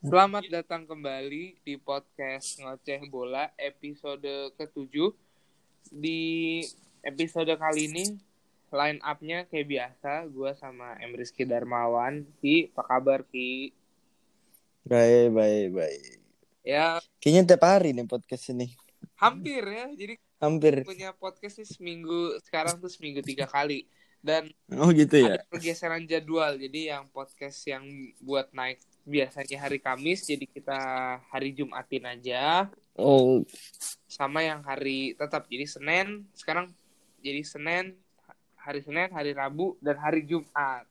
Selamat datang kembali di podcast Ngoceh Bola episode ke-7. Di episode kali ini line up-nya kayak biasa, gue sama Emriski Darmawan. Ki, apa kabar Ki? Baik, baik, baik. Ya, Kayaknya tiap hari nih podcast ini. hampir ya. Jadi Hampir. punya podcast ini seminggu, sekarang tuh seminggu tiga kali. Dan Oh gitu ya. ada pergeseran jadwal. Jadi yang podcast yang buat naik biasanya hari Kamis, jadi kita hari Jumatin aja. Oh, sama yang hari tetap jadi Senin sekarang jadi Senin hari Senin hari Rabu dan hari Jumat.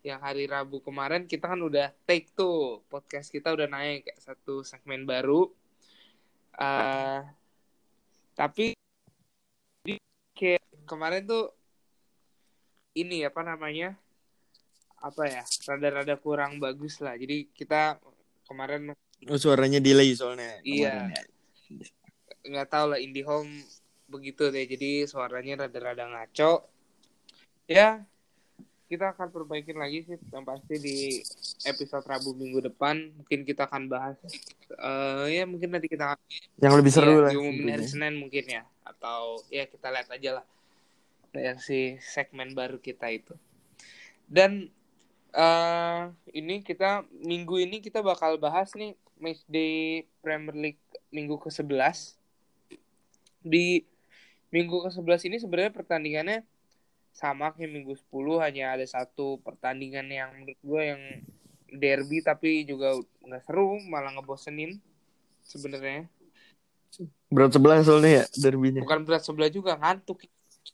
Yang hari Rabu kemarin kita kan udah take tuh podcast kita udah naik kayak satu segmen baru. Eh tapi di kayak kemarin tuh ini apa namanya apa ya rada-rada kurang bagus lah jadi kita kemarin oh, suaranya delay soalnya. Iya. ya. nggak tahu lah IndiHome begitu deh jadi suaranya rada-rada ngaco ya kita akan perbaikin lagi sih yang pasti di episode Rabu minggu depan mungkin kita akan bahas eh ya mungkin nanti kita akan Yang lebih seru ya, lah. diumumin hari tentunya. Senin mungkin ya atau ya kita lihat aja lah yang si segmen baru kita itu dan eh ini kita minggu ini kita bakal bahas nih match day Premier League minggu ke-11 di minggu ke-11 ini sebenarnya pertandingannya sama kayak minggu 10 hanya ada satu pertandingan yang menurut gue yang derby tapi juga nggak seru malah ngebosenin sebenarnya. Berat sebelah soalnya ya derbynya. bukan berat sebelah juga ngantuk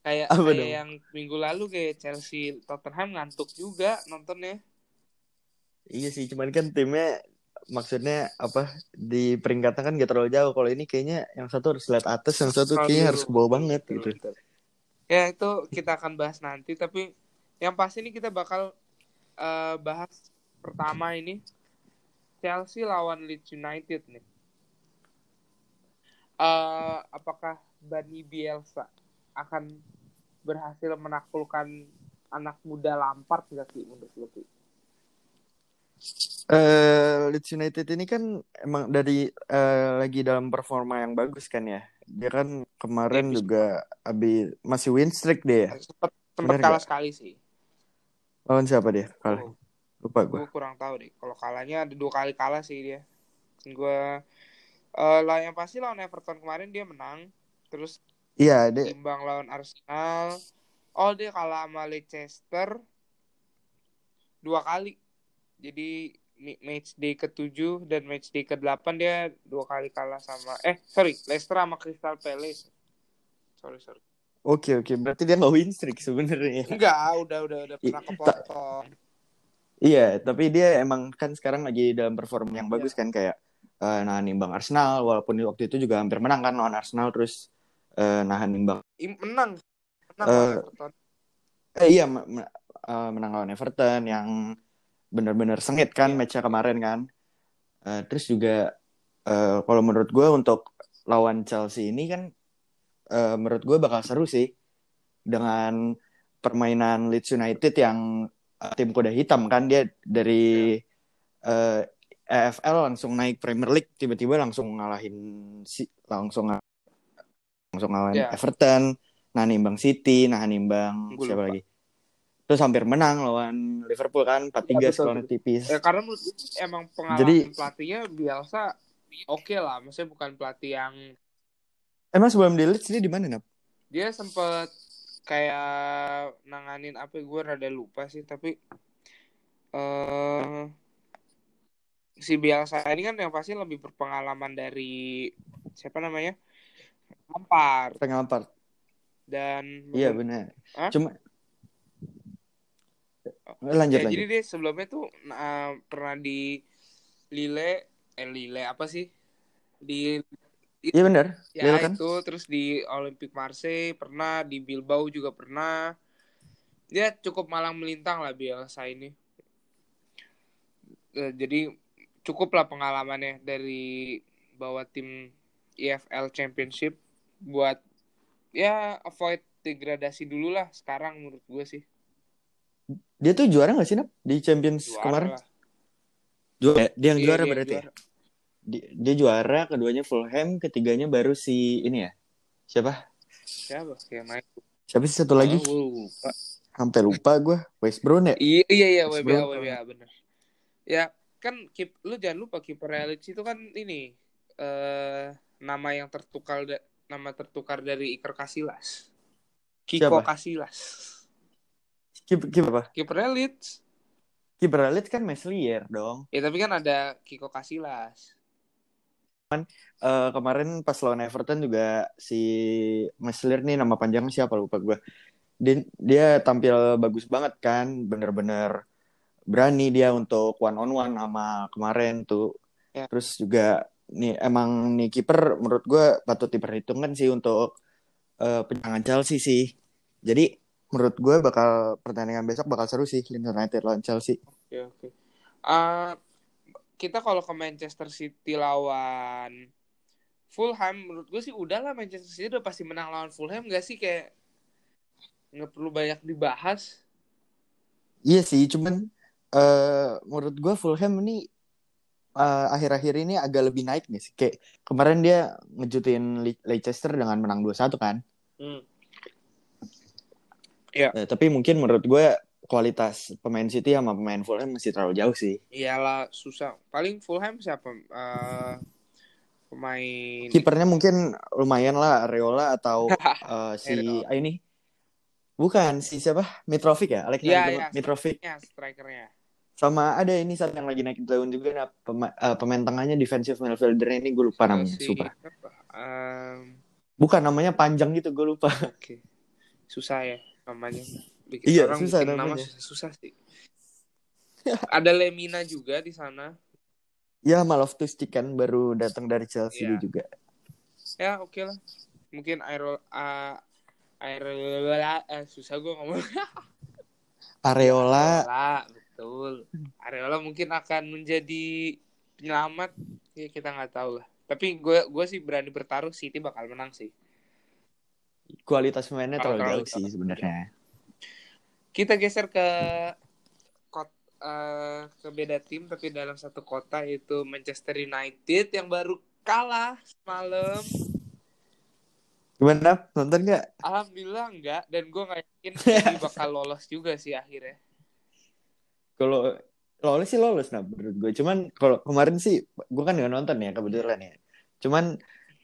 kayak Apa kayak dong? yang minggu lalu kayak Chelsea Tottenham ngantuk juga nontonnya Iya sih, cuman kan timnya maksudnya apa di peringkatnya kan gak terlalu jauh. Kalau ini kayaknya yang satu harus lihat atas, yang satu Terlalu kayaknya harus ke bawah banget betul, gitu. betul. ya itu kita akan bahas nanti tapi yang pasti ini kita bakal eh, bahas pertama ini Chelsea lawan Leeds United nih Eh, apakah Bani Bielsa akan berhasil menaklukkan anak muda Lampard nggak sih menurut lu? Eh Leeds United ini kan emang dari eh, lagi dalam performa yang bagus kan ya. Dia kan kemarin Iya, juga abis masih win streak dia ya. Sempat sempat kalah sekali sih. Lawan siapa dia? Kalah. Oh. Lupa gue. gue kurang tahu deh kalau kalahnya ada dua kali kalah sih dia gue eh lah yang pasti lawan Everton kemarin dia menang terus Iya, dia imbang lawan Arsenal oh dia kalah sama Leicester dua kali. Jadi match day ke-7 dan match day ke-8 dia dua kali kalah sama eh sorry Leicester sama Crystal Palace. Sorry sorry. Oke oke, berarti dia nggak win streak sebenarnya. enggak udah udah udah pernah kepotong. Iya, tapi dia emang kan sekarang lagi dalam perform yang bagus kan kayak eh, nahan imbang Arsenal, walaupun waktu itu juga hampir menang kan lawan Arsenal terus eh, nahan imbang. Im- menang menang Everton Eh, iya me- eh, menang lawan Everton yang benar-benar sengit kan Iya. matchnya kemarin kan. Eh, terus juga eh, kalau menurut gue untuk lawan Chelsea ini kan eh, menurut gue bakal seru sih dengan permainan Leeds United yang eh, tim kuda hitam kan dia dari eh, EFL langsung naik Premier League tiba-tiba langsung ngalahin si langsung nga- langsung ngalahin Iya. Everton, nahan imbang City, nahan imbang Gua siapa lupa. lagi? Terus hampir menang lawan Liverpool kan 4-3 Iya, skornya tipis. Ya karena emang pengalaman Jadi- pelatihnya biasa oke lah, maksudnya bukan pelatih yang Emang sebelum di Leeds dia di mana, Nap? dia sempet kayak nanganin apa gue rada lupa sih tapi eh si Bielsa ini kan yang pasti lebih berpengalaman dari siapa namanya Lampard Pengen Lampard. dan Iya benar. Hah? Cuma lanjut ya, lanjut. jadi dia sebelumnya tuh nah, pernah di Lille eh Lille apa sih di Iya benar. Ya Lille kan? itu terus di Olympique Marseille pernah di Bilbao juga pernah. Dia cukup malang melintang lah Bielsa ini. Eh, jadi cukup lah pengalamannya dari bawa tim EFL Championship buat ya avoid degradasi dulu lah sekarang menurut gue sih. Dia tuh juara gak sih, Nap? Di Champions Juara kemarin? lah. Juara, dia yang Iya, juara dia yang berarti ya? juara. Dia, dia juara, keduanya Fulham, ketiganya baru si ini ya. Siapa? Siapa? Kayak main. Siapa sih satu lagi? Oh, gua lupa. Sampai lupa gue. West Brown ya? Iya iya iya West WBA Brom. WBA bener. Ya kan keep lu jangan lupa kiper Leeds itu kan ini eh nama yang tertukar da- nama tertukar dari Iker Casillas. Kiko Siapa? Casillas. Kiper apa? Kiper Leeds. Kiper Leeds kan Meslier dong. Ya tapi kan ada Kiko Casillas. Eh, kemarin pas lawan Everton juga si Meslier nih nama panjangnya siapa lupa gue. Dia, dia tampil bagus banget kan, bener-bener berani dia untuk one on one sama kemarin tuh. Ya. Terus juga nih emang nih kiper menurut gue patut diperhitungkan sih untuk eh, penjangan Chelsea sih. Jadi menurut gue bakal pertandingan besok bakal seru sih Leeds United lawan Chelsea. Oke oke. Ah, kita kalau ke Manchester City lawan Fulham, menurut gue sih udahlah Manchester City udah pasti menang lawan Fulham gak sih kayak nggak perlu banyak dibahas. Iya sih, cuman eh menurut gue Fulham ini eh, akhir-akhir ini agak lebih naik nih sih. Kayak kemarin dia ngejutin Le- Leicester dengan menang 2-1 kan. Hmm. Eh, tapi mungkin menurut gue kualitas pemain City sama pemain Fulham masih terlalu jauh sih. Iyalah susah. Paling Fulham siapa? Eh, pemain Kipernya mungkin lumayan lah Areola atau eh, si ah, ini bukan si siapa Mitrovic ya Alex Iya, iya, Mitrovic strikernya, strikernya. Sama ada ini saat yang lagi naik daun juga nah, pema- eh, pemain tengahnya defensive midfielder ini gue lupa namanya Si- super? Em, bukan namanya panjang gitu gue lupa Oke. Susah ya namanya. Bikin Iya, orang susah bikin nama namanya. susah, susah sih. Ada Lemina juga di sana. Ya, Cheek kan baru datang dari Chelsea Iya. dia juga. Ya, oke lah. Mungkin Aero uh, Areola eh, susah gue ngomong. Areola, Areola, betul. Areola mungkin akan menjadi penyelamat. Ya, kita nggak tahu lah. Tapi gue gue sih berani bertaruh City bakal menang sih. kualitas pemainnya Kalau terlalu terlalu jauh sih sebenarnya. Kita geser ke kot, eh, ke beda tim tapi dalam satu kota yaitu Manchester United yang baru kalah semalam. Gimana? Nonton nggak? Alhamdulillah enggak dan gue nggak yakin ini bakal lolos juga sih akhirnya. Kalau lolos sih lolos nah menurut gue. Cuman kalau kemarin sih gue kan nggak nonton ya kebetulan ya. Cuman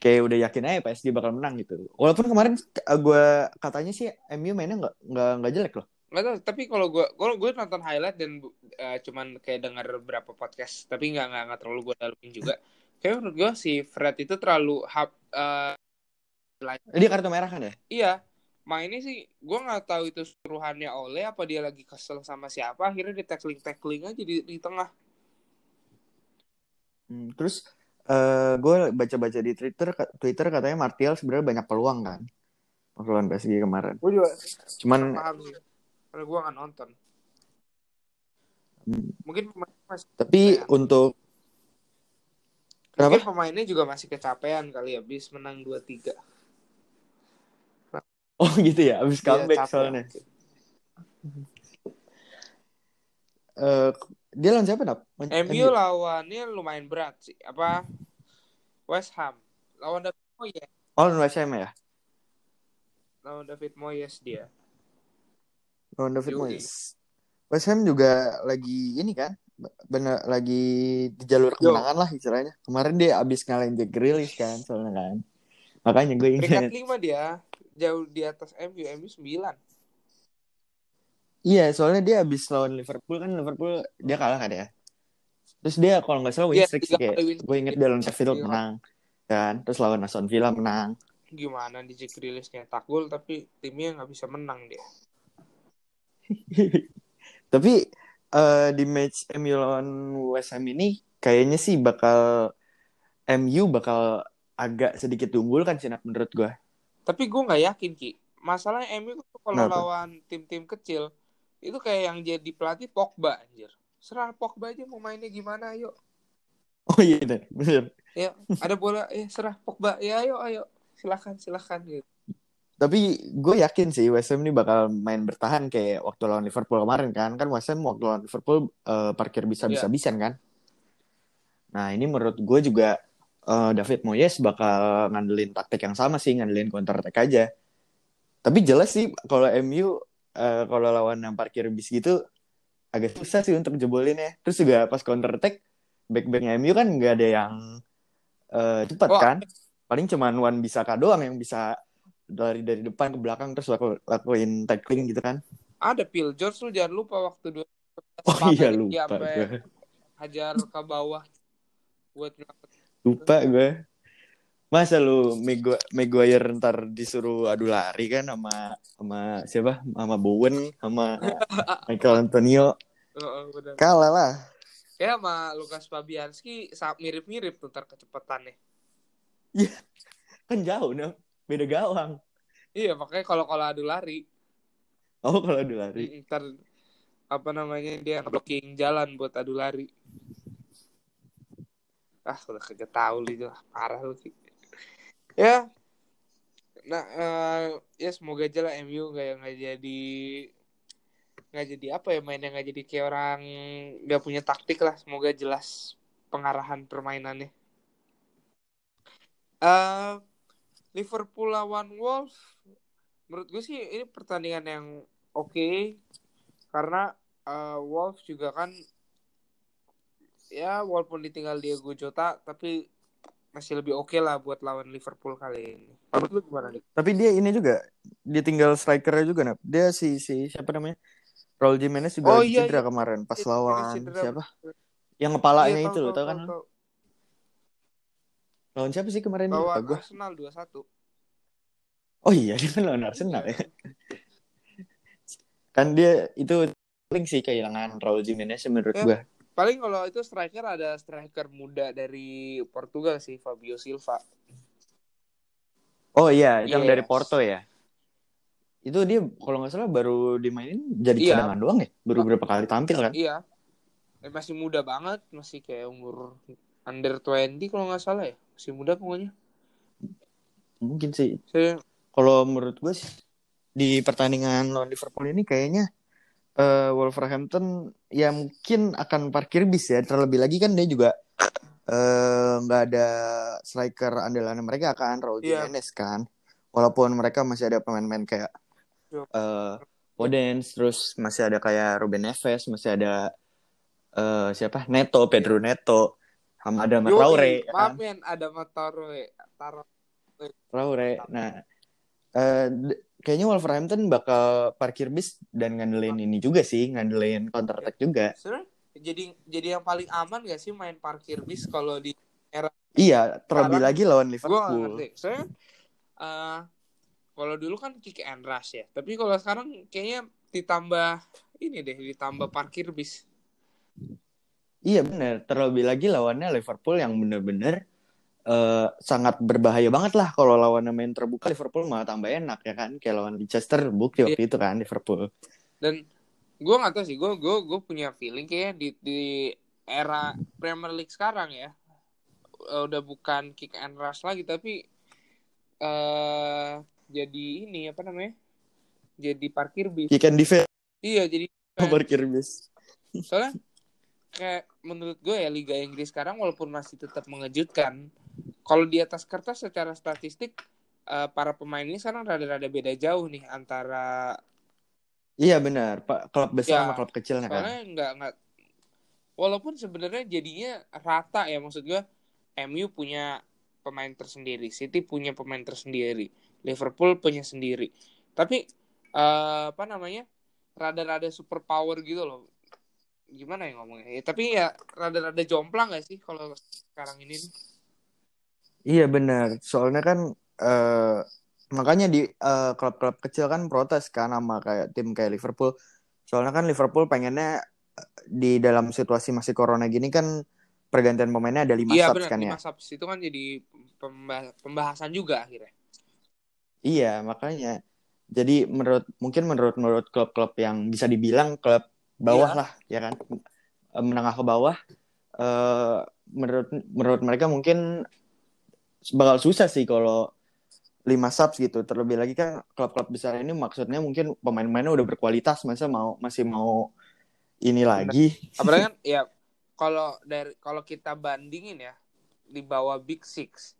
kayak udah yakin aja PSG bakal menang gitu. Walaupun kemarin gue katanya sih MU mainnya nggak nggak nggak jelek loh. Nggak tahu, tapi kalau gue kalau gue nonton highlight dan eh, cuman kayak dengar beberapa podcast, tapi nggak nggak terlalu gue dalamin juga. Kayak menurut gue si Fred itu terlalu hap eh, Dia kartu merah kan ya? iya mainnya sih gue nggak tahu itu suruhannya oleh apa dia lagi kesel sama siapa akhirnya di tackling tackling aja di, di tengah Hmm, terus eh gue baca-baca di Twitter Twitter katanya Martial sebenarnya banyak peluang kan. Waktu lawan PSG kemarin. gue juga Cuman paham sih karena gue nggak nonton hmm, mungkin masih tapi untuk mungkin Kenapa? pemainnya juga masih kecapean kali ya bis menang 2-3 Oh gitu ya, abis Dia comeback capek soalnya. Eh, dia lawan siapa nap? MU lawannya lumayan berat sih apa West Ham lawan David Moyes Oh lawan West Ham ya? lawan David Moyes dia Lawan David Yoi. Moyes. West Ham juga lagi ini kan, bener lagi di jalur Yo. kemenangan lah istilahnya. Kemarin dia abis ngalahin Jack Grealish kan, soalnya kan. Makanya gue peringkat ingat. 5 dia jauh di atas MU MU 9 Iya, soalnya dia abis lawan Liverpool kan Liverpool dia kalah kan ya. Terus dia kalau nggak salah win Iya, streak sih kayak gue inget dia lawan Sheffield menang kan. Terus lawan Aston Villa menang. gimana di Jack Grealish nyetak gol tapi timnya nggak bisa menang dia Tapi eh, di match MU lawan West Ham ini kayaknya sih bakal MU bakal agak sedikit unggul kan sih menurut gue. Tapi gue nggak yakin ki. Masalahnya MU kalau lawan tim-tim kecil itu kayak yang jadi pelatih Pogba anjir. Serah Pogba aja mau mainnya gimana ayo. Oh iya bener, bener. ya ada bola eh serah Pogba. Ya ayo ayo. Silakan silakan gitu. Tapi gue yakin sih West Ham ini bakal main bertahan kayak waktu lawan Liverpool kemarin kan. Kan West Ham waktu lawan Liverpool eh, parkir bisa-bisa-bisan kan. Nah ini menurut gue juga uh, David Moyes bakal ngandelin taktik yang sama sih, ngandelin counter attack aja. Tapi jelas sih kalau MU uh, kalau lawan yang parkir bis gitu agak susah sih untuk jebolin ya. Terus juga pas counter attack back-backnya MU kan nggak ada yang uh, cepat oh, kan. Paling cuman Wan bisa doang yang bisa dari dari depan ke belakang terus laku, lakuin tackling gitu kan. Ada Phil George lu jangan lupa waktu dua Oh iya lupa. Hajar ke bawah buat lupa gue masa lu Maguire ntar disuruh adu lari kan sama sama siapa? Sama Bowen sama Michael Antonio. Oh, kalah lah. Ya sama Lukas Fabianski mirip-mirip tuh ntar kecepatannya iya. Kan jauh nih beda gawang. Iya makanya kalau kalau adu lari. Oh kalau adu lari. Ntar apa namanya dia blocking jalan buat adu lari ah udah kagak tahu lah. Parah lu sih ya. Nah uh, ya semoga aja lah MU nggak nggak jadi nggak jadi apa ya mainnya nggak jadi kayak orang nggak punya taktik lah. Semoga jelas pengarahan permainannya. Uh, Liverpool lawan Wolves menurut gue sih ini pertandingan yang oke. Okay, karena uh, Wolves juga kan ya walaupun ditinggal Diego Jota tapi masih lebih oke okay lah buat lawan Liverpool kali ini. Menurut lu gimana nih? Tapi dia ini juga dia tinggal strikernya juga nih. Dia si si siapa namanya? Raul Jimenez juga oh, iya, cedera iya. kemarin pas iya, lawan cedera. siapa? Yang kepalanya iya, itu loh, tau kan? Lawan siapa sih kemarin? Lawan gua. Arsenal 2-1. Oh iya, dia kan lawan Arsenal ya. kan dia itu paling sih kehilangan Raul Jimenez menurut ya, gua paling kalau itu striker ada striker muda dari Portugal sih Fabio Silva. Oh iya yes. yang dari Porto ya? Itu dia kalau nggak salah baru dimainin jadi iya. cadangan doang ya? Baru beberapa kali tampil kan? Iya. Eh, masih muda banget masih kayak umur under 20 kalau nggak salah ya? Masih muda pokoknya. Mungkin sih. Saya... kalau menurut gue sih di pertandingan lawan Liverpool ini kayaknya uh, Wolverhampton ya mungkin akan parkir bis ya. Terlebih lagi kan dia juga eh, nggak uh, ada striker andalan mereka kan Raul yeah. Jimenez kan. Walaupun mereka masih ada pemain-pemain kayak uh, terus masih ada kayak Ruben Neves masih ada uh, siapa? Neto Pedro Neto sama ada Traore ya kan? ada Traore. Traore nah uh, kayaknya Wolverhampton bakal parkir bis dan ngandelin ini juga sih, ngandelin counter attack juga. Sebenernya jadi jadi yang paling aman gak sih main parkir bis kalau di era Iya, terlebih sekarang, lagi lawan Liverpool. Gue ngerti. Soalnya uh, kalau dulu kan kick and rush ya, tapi kalau sekarang kayaknya ditambah ini deh, ditambah parkir bis. Iya bener, terlebih lagi lawannya Liverpool yang bener-bener uh, sangat berbahaya banget lah kalau lawan main terbuka Liverpool malah tambah enak ya kan? Kayak lawan Leicester bukti waktu yeah. itu kan Liverpool. Dan gue nggak tahu sih gue gue gue punya feeling kayak di di era Premier League sekarang ya uh, udah bukan kick and rush lagi tapi uh, jadi ini apa namanya jadi parkir bis. Kick and defense iya jadi oh, parkir bis. Soalnya kayak menurut gue ya Liga Inggris sekarang walaupun masih tetap mengejutkan kalau di atas kertas secara statistik uh, para pemain ini sekarang rada-rada beda jauh nih antara Iya benar, Pak klub besar ya, sama klub kecil kan. Nggak nggak walaupun sebenarnya jadinya rata ya maksud gue MU punya pemain tersendiri, City punya pemain tersendiri, Liverpool punya sendiri. Tapi uh, apa namanya? rada-rada super power gitu loh. Gimana ya ngomongnya? Ya, tapi ya rada-rada jomplang gak sih kalau sekarang ini nih? Iya benar. Soalnya kan uh, makanya di klub klub-klub kecil kan protes kan sama kayak tim kayak Liverpool. Soalnya kan Liverpool pengennya eh, di dalam situasi masih corona gini kan pergantian pemainnya ada lima iya, subs kan ya. Iya subs itu kan jadi pembahasan juga akhirnya. Iya makanya. Jadi menurut mungkin menurut menurut klub-klub yang bisa dibilang klub bawah iya. lah ya kan menengah ke bawah. Uh, menurut menurut mereka mungkin bakal susah sih kalau lima subs gitu. Terlebih lagi kan klub-klub besar ini maksudnya mungkin pemain-pemainnya udah berkualitas, masa mau masih mau ini lagi. Apalagi kan ya kalau dari kalau kita bandingin ya di bawah Big Six,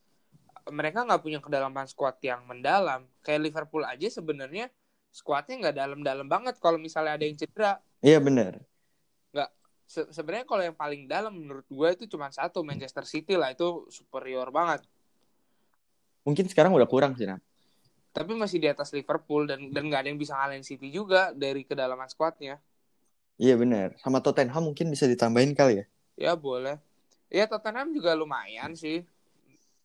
mereka nggak punya kedalaman squad yang mendalam. Kayak Liverpool aja sebenarnya squadnya nggak dalam-dalam banget kalau misalnya ada yang cedera. Iya benar. Se sebenarnya kalau yang paling dalam menurut gue itu cuma satu Manchester City lah itu superior banget. Mungkin sekarang udah kurang sih, Nam. Tapi masih di atas Liverpool dan dan nggak ada yang bisa ngalahin City juga dari kedalaman squadnya. Iya benar. Sama Tottenham mungkin bisa ditambahin kali ya. Ya boleh. Ya Tottenham juga lumayan sih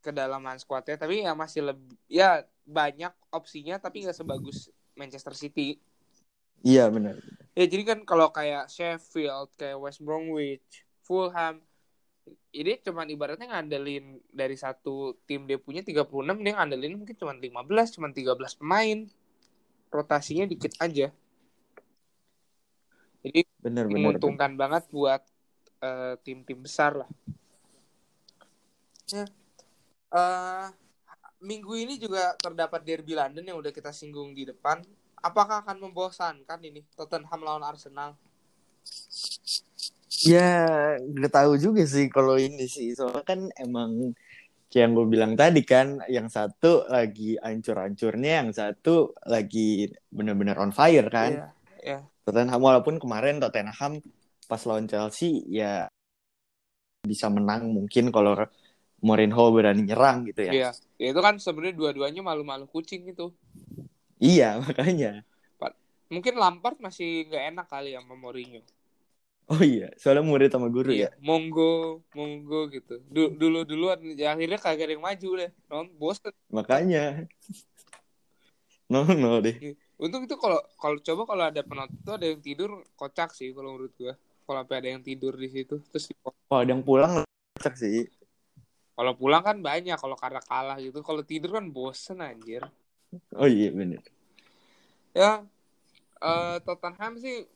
kedalaman squadnya tapi ya masih lebih ya banyak opsinya tapi nggak sebagus Manchester City. Iya benar. Ya jadi kan kalau kayak Sheffield, kayak West Bromwich, Fulham ini cuma ibaratnya ngandelin dari satu tim dia punya 36 dia ngandelin mungkin cuma 15, cuma 13 pemain. Rotasinya dikit aja. Jadi benar. menguntungkan banget buat eh, tim-tim besar lah. Ya. Eh, minggu ini juga terdapat derby London yang udah kita singgung di depan. Apakah akan membosankan ini Tottenham lawan Arsenal? Ya, gak tahu juga sih kalau ini sih. Soalnya kan emang kayak yang gue bilang tadi kan, yang satu lagi ancur-ancurnya, yang satu lagi bener-bener on fire kan. Iya, iya. Tottenham walaupun kemarin Tottenham pas lawan Chelsea ya bisa menang mungkin kalau Mourinho berani nyerang gitu ya. Iya, ya itu kan sebenarnya dua-duanya malu-malu kucing itu. Iya, makanya. Mungkin Lampard masih nggak enak kali ya sama Mourinho. Oh iya, soalnya murid sama guru ya. Iya, monggo, monggo gitu. Du- dulu duluan, ya akhirnya kagak ada yang maju deh. Non bosen. Makanya. No, no deh. Untung itu kalau kalau coba kalau ada penonton tuh ada yang tidur kocak sih kalau menurut gua. Kalau sampai ada yang tidur di situ terus di- Oh, ada yang pulang cek sih. kalau pulang kan banyak kalau karena kalah gitu. Kalau tidur kan bosen anjir. Oh iya bener. Ya eh Tottenham sih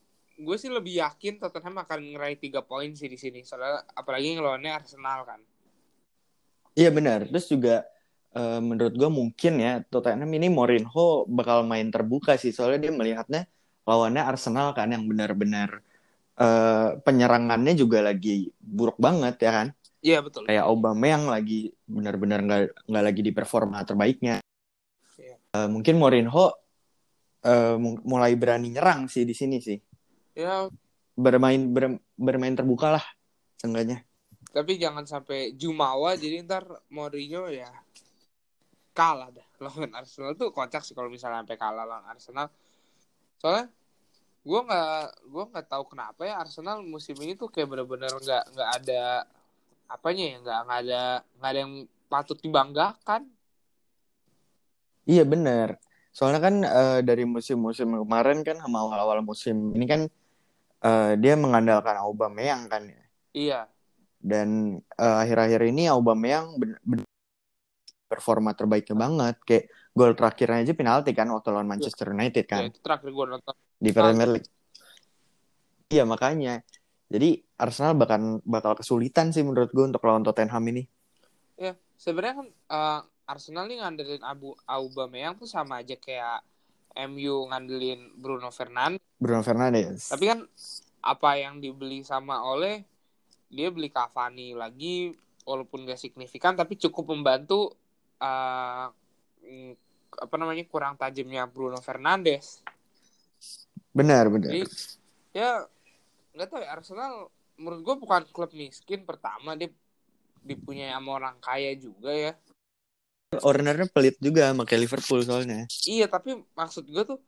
gue sih lebih yakin Tottenham akan ngeraih 3 poin sih di sini. Soalnya apalagi ngelawannya Arsenal kan. Iya benar. Terus juga eh, menurut gue mungkin ya Tottenham ini Mourinho bakal main terbuka sih soalnya dia melihatnya lawannya Arsenal kan yang benar-benar eh, penyerangannya juga lagi buruk banget ya kan. Iya betul. Kayak Aubameyang lagi benar-benar nggak nggak lagi di performa terbaiknya. Eh, mungkin Mourinho mu- mulai berani nyerang sih di sini sih. Ya Bermain ber- bermain terbuka lah seenggaknya. tapi jangan sampai Jumawa jadi ntar Mourinho ya kalah dah lawan Arsenal tuh kocak sih kalau misalnya sampai kalah lawan Arsenal soalnya gue nggak gue nggak tahu kenapa ya Arsenal musim ini tuh kayak bener-bener nggak nggak ada apanya ya nggak nggak ada nggak ada yang patut dibanggakan Iya bener. Soalnya kan eh, dari musim-musim kemarin kan sama awal-awal musim ini kan eh, dia mengandalkan Aubameyang kan ya. iya Dan eh, akhir-akhir ini Aubameyang ben- ben- performa terbaiknya banget. Kayak gol terakhirnya aja penalti kan waktu lawan Manchester United ya kan itu terakhir gue nonton di Premier League. Iya makanya. Jadi Arsenal bakal bakal kesulitan sih menurut gue untuk lawan Tottenham ini. ya sebenarnya kan eh, Arsenal nih ngandelin Abu Aubameyang tuh sama aja kayak MU ngandelin Bruno Fernandes Bruno Fernandes. Tapi kan apa yang dibeli sama oleh dia beli Cavani lagi walaupun gak signifikan tapi cukup membantu uh, apa namanya kurang tajamnya Bruno Fernandes. Benar benar. Jadi ya nggak tahu ya Arsenal menurut gue bukan klub miskin pertama dia dipunyai sama orang kaya juga ya. Ownernya pelit juga sama Liverpool soalnya. Iya tapi maksud gue tuh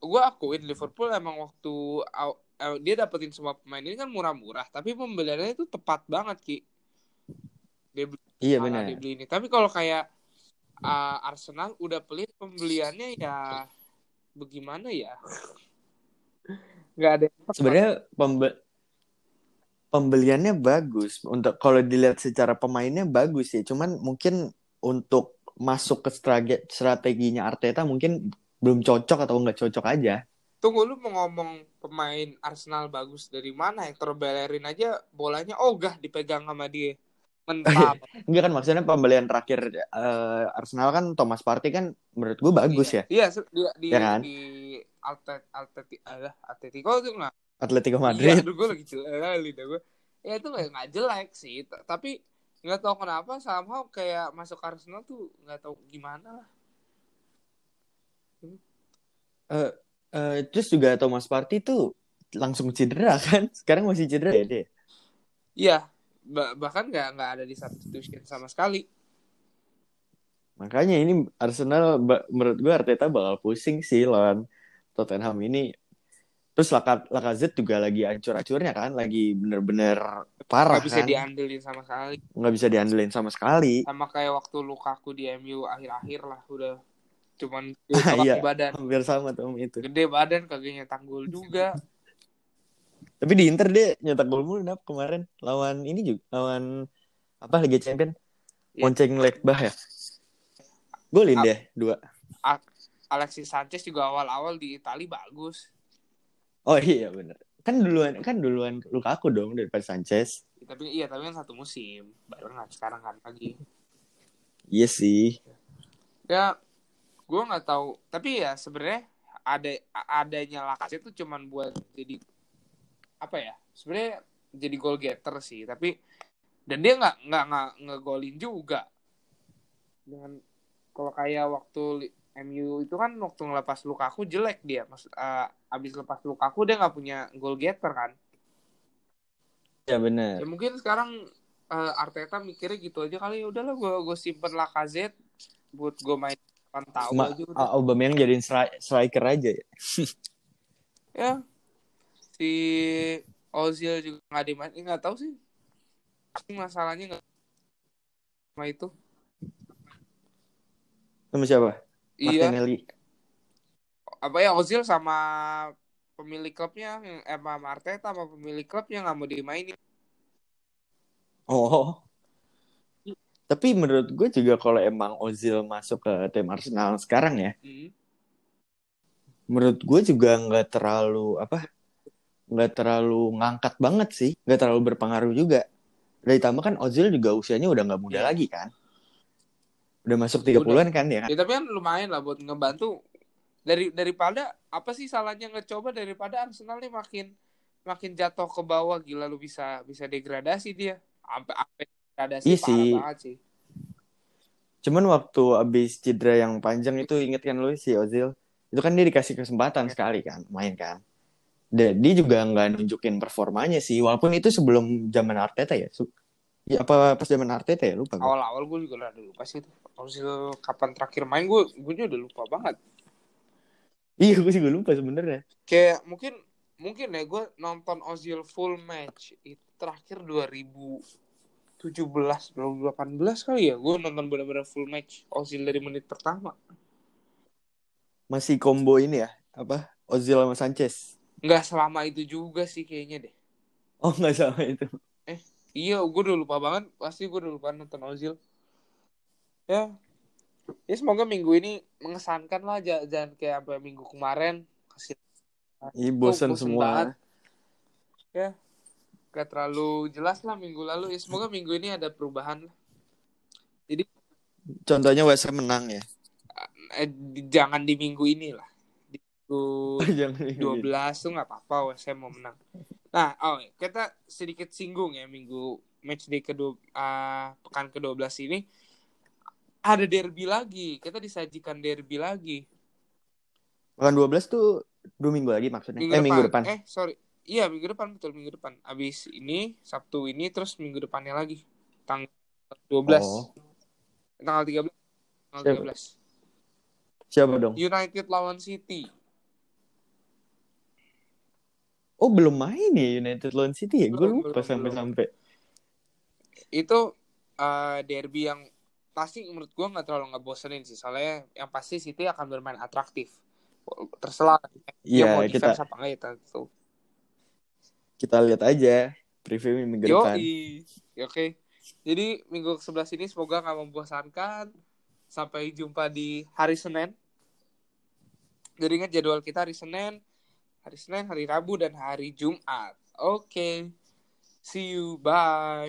gue akuin Liverpool emang waktu eh, dia dapetin semua pemain ini kan murah-murah tapi pembeliannya itu tepat banget ki dia beli, Iya benar. dia beli ini tapi kalau kayak uh, Arsenal udah pelit pembeliannya ya bagaimana ya nggak ada. Sebenarnya pembe- pembeliannya bagus untuk kalau dilihat secara pemainnya bagus ya. Cuman mungkin untuk masuk ke strate- strateginya Arteta mungkin belum cocok atau nggak cocok aja. tunggu lu mau ngomong pemain Arsenal bagus dari mana Hector Bellerin aja bolanya ogah dipegang sama dia mentah Enggak kan maksudnya pembelian terakhir eh, Arsenal kan Thomas Partey kan menurut gue bagus ya. Iya, di di, Ya kan? di Alte, Atleti, alah, Atletico tuh nggak. Atletico Iya, Madrid. aduh gue lagi celali dah gue. ya itu nggak jelek sih tapi nggak tahu kenapa somehow kayak masuk Arsenal tuh nggak tahu gimana lah Eh, eh, terus juga Thomas Partey tuh langsung cedera kan? Sekarang masih cedera ya dia? iya ba- bahkan nggak nggak ada di substitution sama sekali Makanya ini Arsenal menurut gue Arteta bakal pusing sih lawan Tottenham ini. Terus Laka- Lacazette juga lagi ancur-ancurnya kan, lagi bener-bener parah nggak bisa kan, diandelin sama sekali nggak bisa diandelin sama sekali. sama kayak waktu Lukaku di MU akhir-akhir lah udah cuman Ah, iya. badan Hampir sama tuh itu. gede badan kagak nyetak gol juga Tapi di Inter dia nyetak gol mulu Nap, kemarin lawan ini juga lawan apa Liga Champion? Iya. Monceng Lekbah ya. Golin dia dua. Alexis Sanchez juga awal-awal di Itali bagus Oh iya bener. Kan duluan kan duluan Lukaku dong daripada Sanchez. tapi iya tapi kan satu musim barengan sekarang kan lagi Iya sih. ya gue nggak tahu. Tapi ya sebenarnya ada adanya Lacazette itu cuman buat jadi apa ya sebenarnya jadi goal getter sih. Tapi dan dia nggak nggak nggak ngegolin juga. Dengan kalau kayak waktu MU itu kan waktu ngelepas Lukaku jelek dia. Maksud eh, abis lepas Lukaku dia nggak punya goal getter kan? Ya bener. ya mungkin sekarang eh, Arteta mikirnya gitu aja kali. Ya udahlah gue gue simpen Lacazette buat gue main tahu Ma- aja udah. Aubameyang jadiin stri- striker aja ya. ya si Ozil juga nggak dimain eh, nggak tahu sih masalahnya nggak sama itu Sama siapa? iya Martinelli. apa ya Ozil sama pemilik klubnya yang eh, sama Arteta sama pemilik klubnya nggak mau dimainin Oh. Tapi menurut gue juga kalau emang Ozil masuk ke tim Arsenal sekarang ya, Hmm. menurut gue juga nggak terlalu apa, nggak terlalu ngangkat banget sih, nggak terlalu berpengaruh juga. Dan ditambah kan Ozil juga usianya udah nggak muda Iya. lagi kan, udah masuk 30-an kan ya. ya tapi kan lumayan lah buat ngebantu dari daripada apa sih salahnya ngecoba daripada Arsenal nih makin makin jatuh ke bawah gila lu bisa bisa degradasi dia sampai sampai degradasi Iya parah sih. banget sih Cuman waktu abis cedera yang panjang itu inget kan lu si Ozil, itu kan dia dikasih kesempatan sekali kan, main kan. Dan dia juga nggak nunjukin performanya sih, walaupun itu sebelum zaman Arteta ya. Ya, apa pas zaman Arteta ya lupa gue. awal-awal gue juga udah lupa sih itu Ozil kapan terakhir main gue gue udah lupa banget Iya, gue juga lupa sebenarnya. kayak mungkin mungkin ya gue nonton Ozil full match itu terakhir 2017 2018 kali ya gue nonton benar-benar full match Ozil dari menit pertama Masih combo ini ya, apa? Ozil sama Sanchez. nggak selama itu juga sih kayaknya deh Oh, nggak sama itu. iya gue udah lupa banget pasti gue udah lupa nonton Ozil ya ya semoga minggu ini mengesankan lah jangan kayak apa minggu kemarin kasih Ih, bosan bosen semua. banget. ya gak terlalu jelas lah minggu lalu ya. Semoga minggu ini ada perubahan jadi Contohnya West Ham menang ya. eh, di- jangan di minggu ini lah. Di minggu Jangan 12 tuh nggak apa-apa West Ham mau menang. Nah oh kita sedikit singgung ya minggu match day kedua ah, pekan ke-12 ini. Ada derby lagi. Kita disajikan derby lagi. Bukan 12 tuh dua minggu lagi maksudnya. eh, minggu depan. eh sorry iya minggu depan betul minggu depan abis ini Sabtu ini terus minggu depannya lagi tanggal 12 Oh. tanggal 13 tanggal Siapa? 13 Siapa dong? United lawan City Oh, belum main ya United lawan City ya? Gue lupa sampai-sampai. itu eh, derby yang pasti menurut gua nggak terlalu ngebosenin sih soalnya yang pasti City akan bermain atraktif terserah dia Iya, mau kita defense apa enggak ya tentu kita lihat aja preview minggu yo depan. oke. Jadi minggu ke-11 ini semoga nggak membosankan. Sampai jumpa di hari Senin. Jadi ingat jadwal kita hari Senin. Hari Senin hari Rabu dan hari Jumat. Oke. See you. Bye